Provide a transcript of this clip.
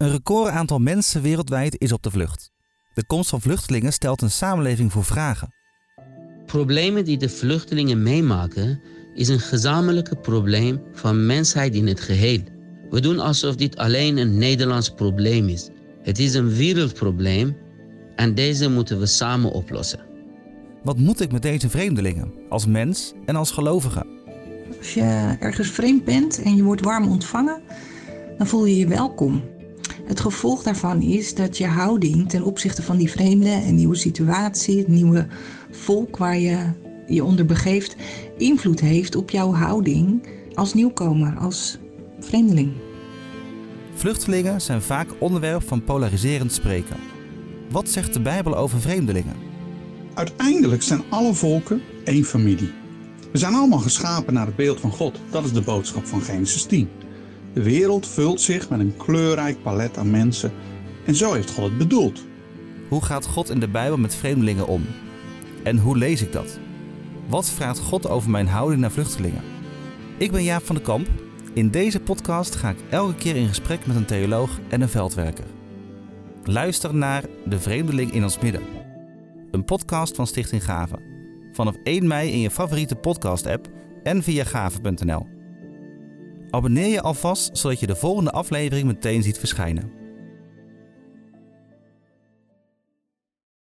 Een record aantal mensen wereldwijd is op de vlucht. De komst van vluchtelingen stelt een samenleving voor vragen. Problemen die de vluchtelingen meemaken, is een gezamenlijke probleem van mensheid in het geheel. We doen alsof dit alleen een Nederlands probleem is. Het is een wereldprobleem en deze moeten we samen oplossen. Wat moet ik met deze vreemdelingen, als mens en als gelovige? Als je ergens vreemd bent en je wordt warm ontvangen, dan voel je je welkom. Het gevolg daarvan is dat je houding ten opzichte van die vreemde en nieuwe situatie, het nieuwe volk waar je je onder begeeft, invloed heeft op jouw houding als nieuwkomer, als vreemdeling. Vluchtelingen zijn vaak onderwerp van polariserend spreken. Wat zegt de Bijbel over vreemdelingen? Uiteindelijk zijn alle volken één familie. We zijn allemaal geschapen naar het beeld van God. Dat is de boodschap van Genesis 10. De wereld vult zich met een kleurrijk palet aan mensen en zo heeft God het bedoeld. Hoe gaat God in de Bijbel met vreemdelingen om? En hoe lees ik dat? Wat vraagt God over mijn houding naar vluchtelingen? Ik ben Jaap van de Kamp. In deze podcast ga ik elke keer in gesprek met een theoloog en een veldwerker. Luister naar De Vreemdeling in ons midden. Een podcast van Stichting Gave. Vanaf 1 mei in je favoriete podcast-app en via gave.nl. Abonneer je alvast zodat je de volgende aflevering meteen ziet verschijnen.